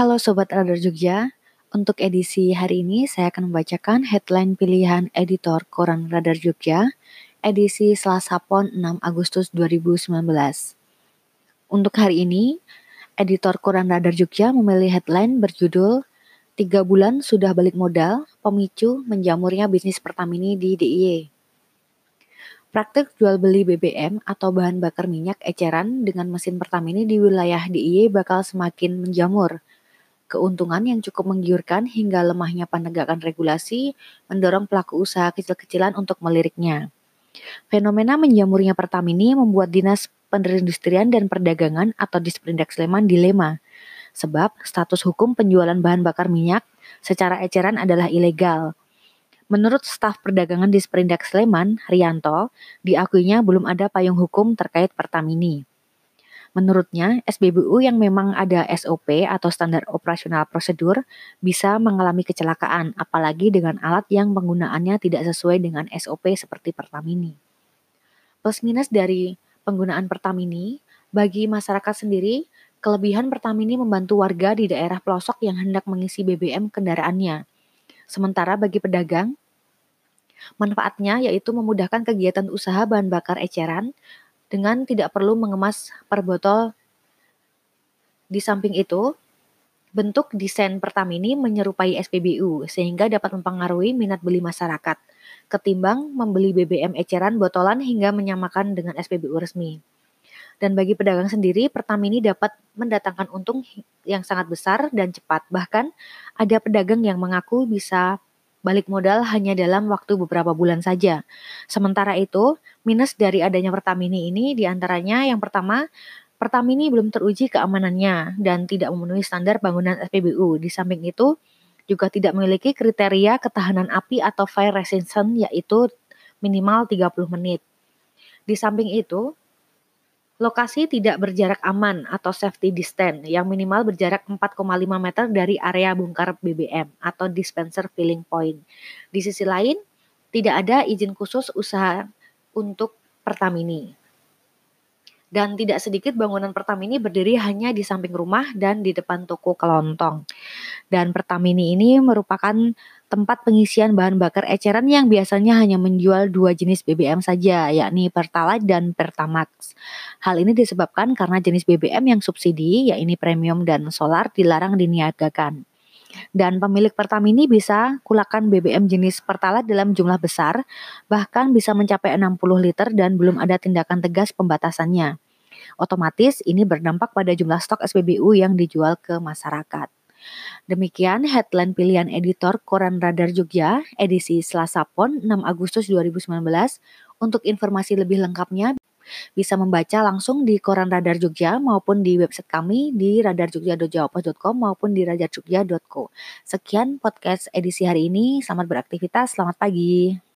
Sobat Radar Jogja, untuk edisi hari ini saya akan membacakan headline pilihan editor Koran Radar Jogja, edisi Selasa Pon 6 Agustus 2019. Untuk hari ini, editor Koran Radar Jogja memilih headline berjudul Tiga bulan sudah balik modal, pemicu menjamurnya bisnis Pertamini di DIY. Praktik jual beli BBM atau bahan bakar minyak eceran dengan mesin Pertamini di wilayah DIY bakal semakin menjamur Keuntungan yang cukup menggiurkan hingga lemahnya penegakan regulasi mendorong pelaku usaha kecil-kecilan untuk meliriknya. Fenomena menjamurnya Pertamini membuat Dinas Perindustrian dan Perdagangan atau Disperindak Sleman dilema. Sebab status hukum penjualan bahan bakar minyak secara eceran adalah ilegal. Menurut staf perdagangan Disperindak Sleman, Rianto, diakuinya belum ada payung hukum terkait Pertamini. Menurutnya, SBBU yang memang ada SOP atau standar operasional prosedur bisa mengalami kecelakaan, apalagi dengan alat yang penggunaannya tidak sesuai dengan SOP seperti Pertamini. Plus minus dari penggunaan Pertamini, bagi masyarakat sendiri, kelebihan Pertamini membantu warga di daerah pelosok yang hendak mengisi BBM kendaraannya. Sementara bagi pedagang, manfaatnya yaitu memudahkan kegiatan usaha bahan bakar eceran, dengan tidak perlu mengemas per botol. Di samping itu, bentuk desain Pertamini menyerupai SPBU sehingga dapat mempengaruhi minat beli masyarakat ketimbang membeli BBM eceran botolan hingga menyamakan dengan SPBU resmi. Dan bagi pedagang sendiri, Pertamini dapat mendatangkan untung yang sangat besar dan cepat. Bahkan ada pedagang yang mengaku bisa balik modal hanya dalam waktu beberapa bulan saja. Sementara itu, minus dari adanya Pertamini ini di antaranya yang pertama, Pertamini belum teruji keamanannya dan tidak memenuhi standar bangunan SPBU. Di samping itu, juga tidak memiliki kriteria ketahanan api atau fire resistance yaitu minimal 30 menit. Di samping itu, Lokasi tidak berjarak aman atau safety distance yang minimal berjarak 4,5 meter dari area bongkar BBM atau dispenser filling point. Di sisi lain, tidak ada izin khusus usaha untuk Pertamini. Dan tidak sedikit bangunan Pertamini berdiri hanya di samping rumah dan di depan toko kelontong. Dan Pertamini ini merupakan tempat pengisian bahan bakar eceran yang biasanya hanya menjual dua jenis BBM saja, yakni Pertalite dan Pertamax. Hal ini disebabkan karena jenis BBM yang subsidi, yakni premium dan solar, dilarang diniagakan. Dan pemilik Pertamini bisa kulakan BBM jenis Pertalite dalam jumlah besar, bahkan bisa mencapai 60 liter dan belum ada tindakan tegas pembatasannya. Otomatis ini berdampak pada jumlah stok SPBU yang dijual ke masyarakat. Demikian headline pilihan editor Koran Radar Jogja edisi Selasa Pon 6 Agustus 2019. Untuk informasi lebih lengkapnya bisa membaca langsung di Koran Radar Jogja maupun di website kami di radarjogja.jawapos.com maupun di radarjogja.co. Sekian podcast edisi hari ini. Selamat beraktivitas, selamat pagi.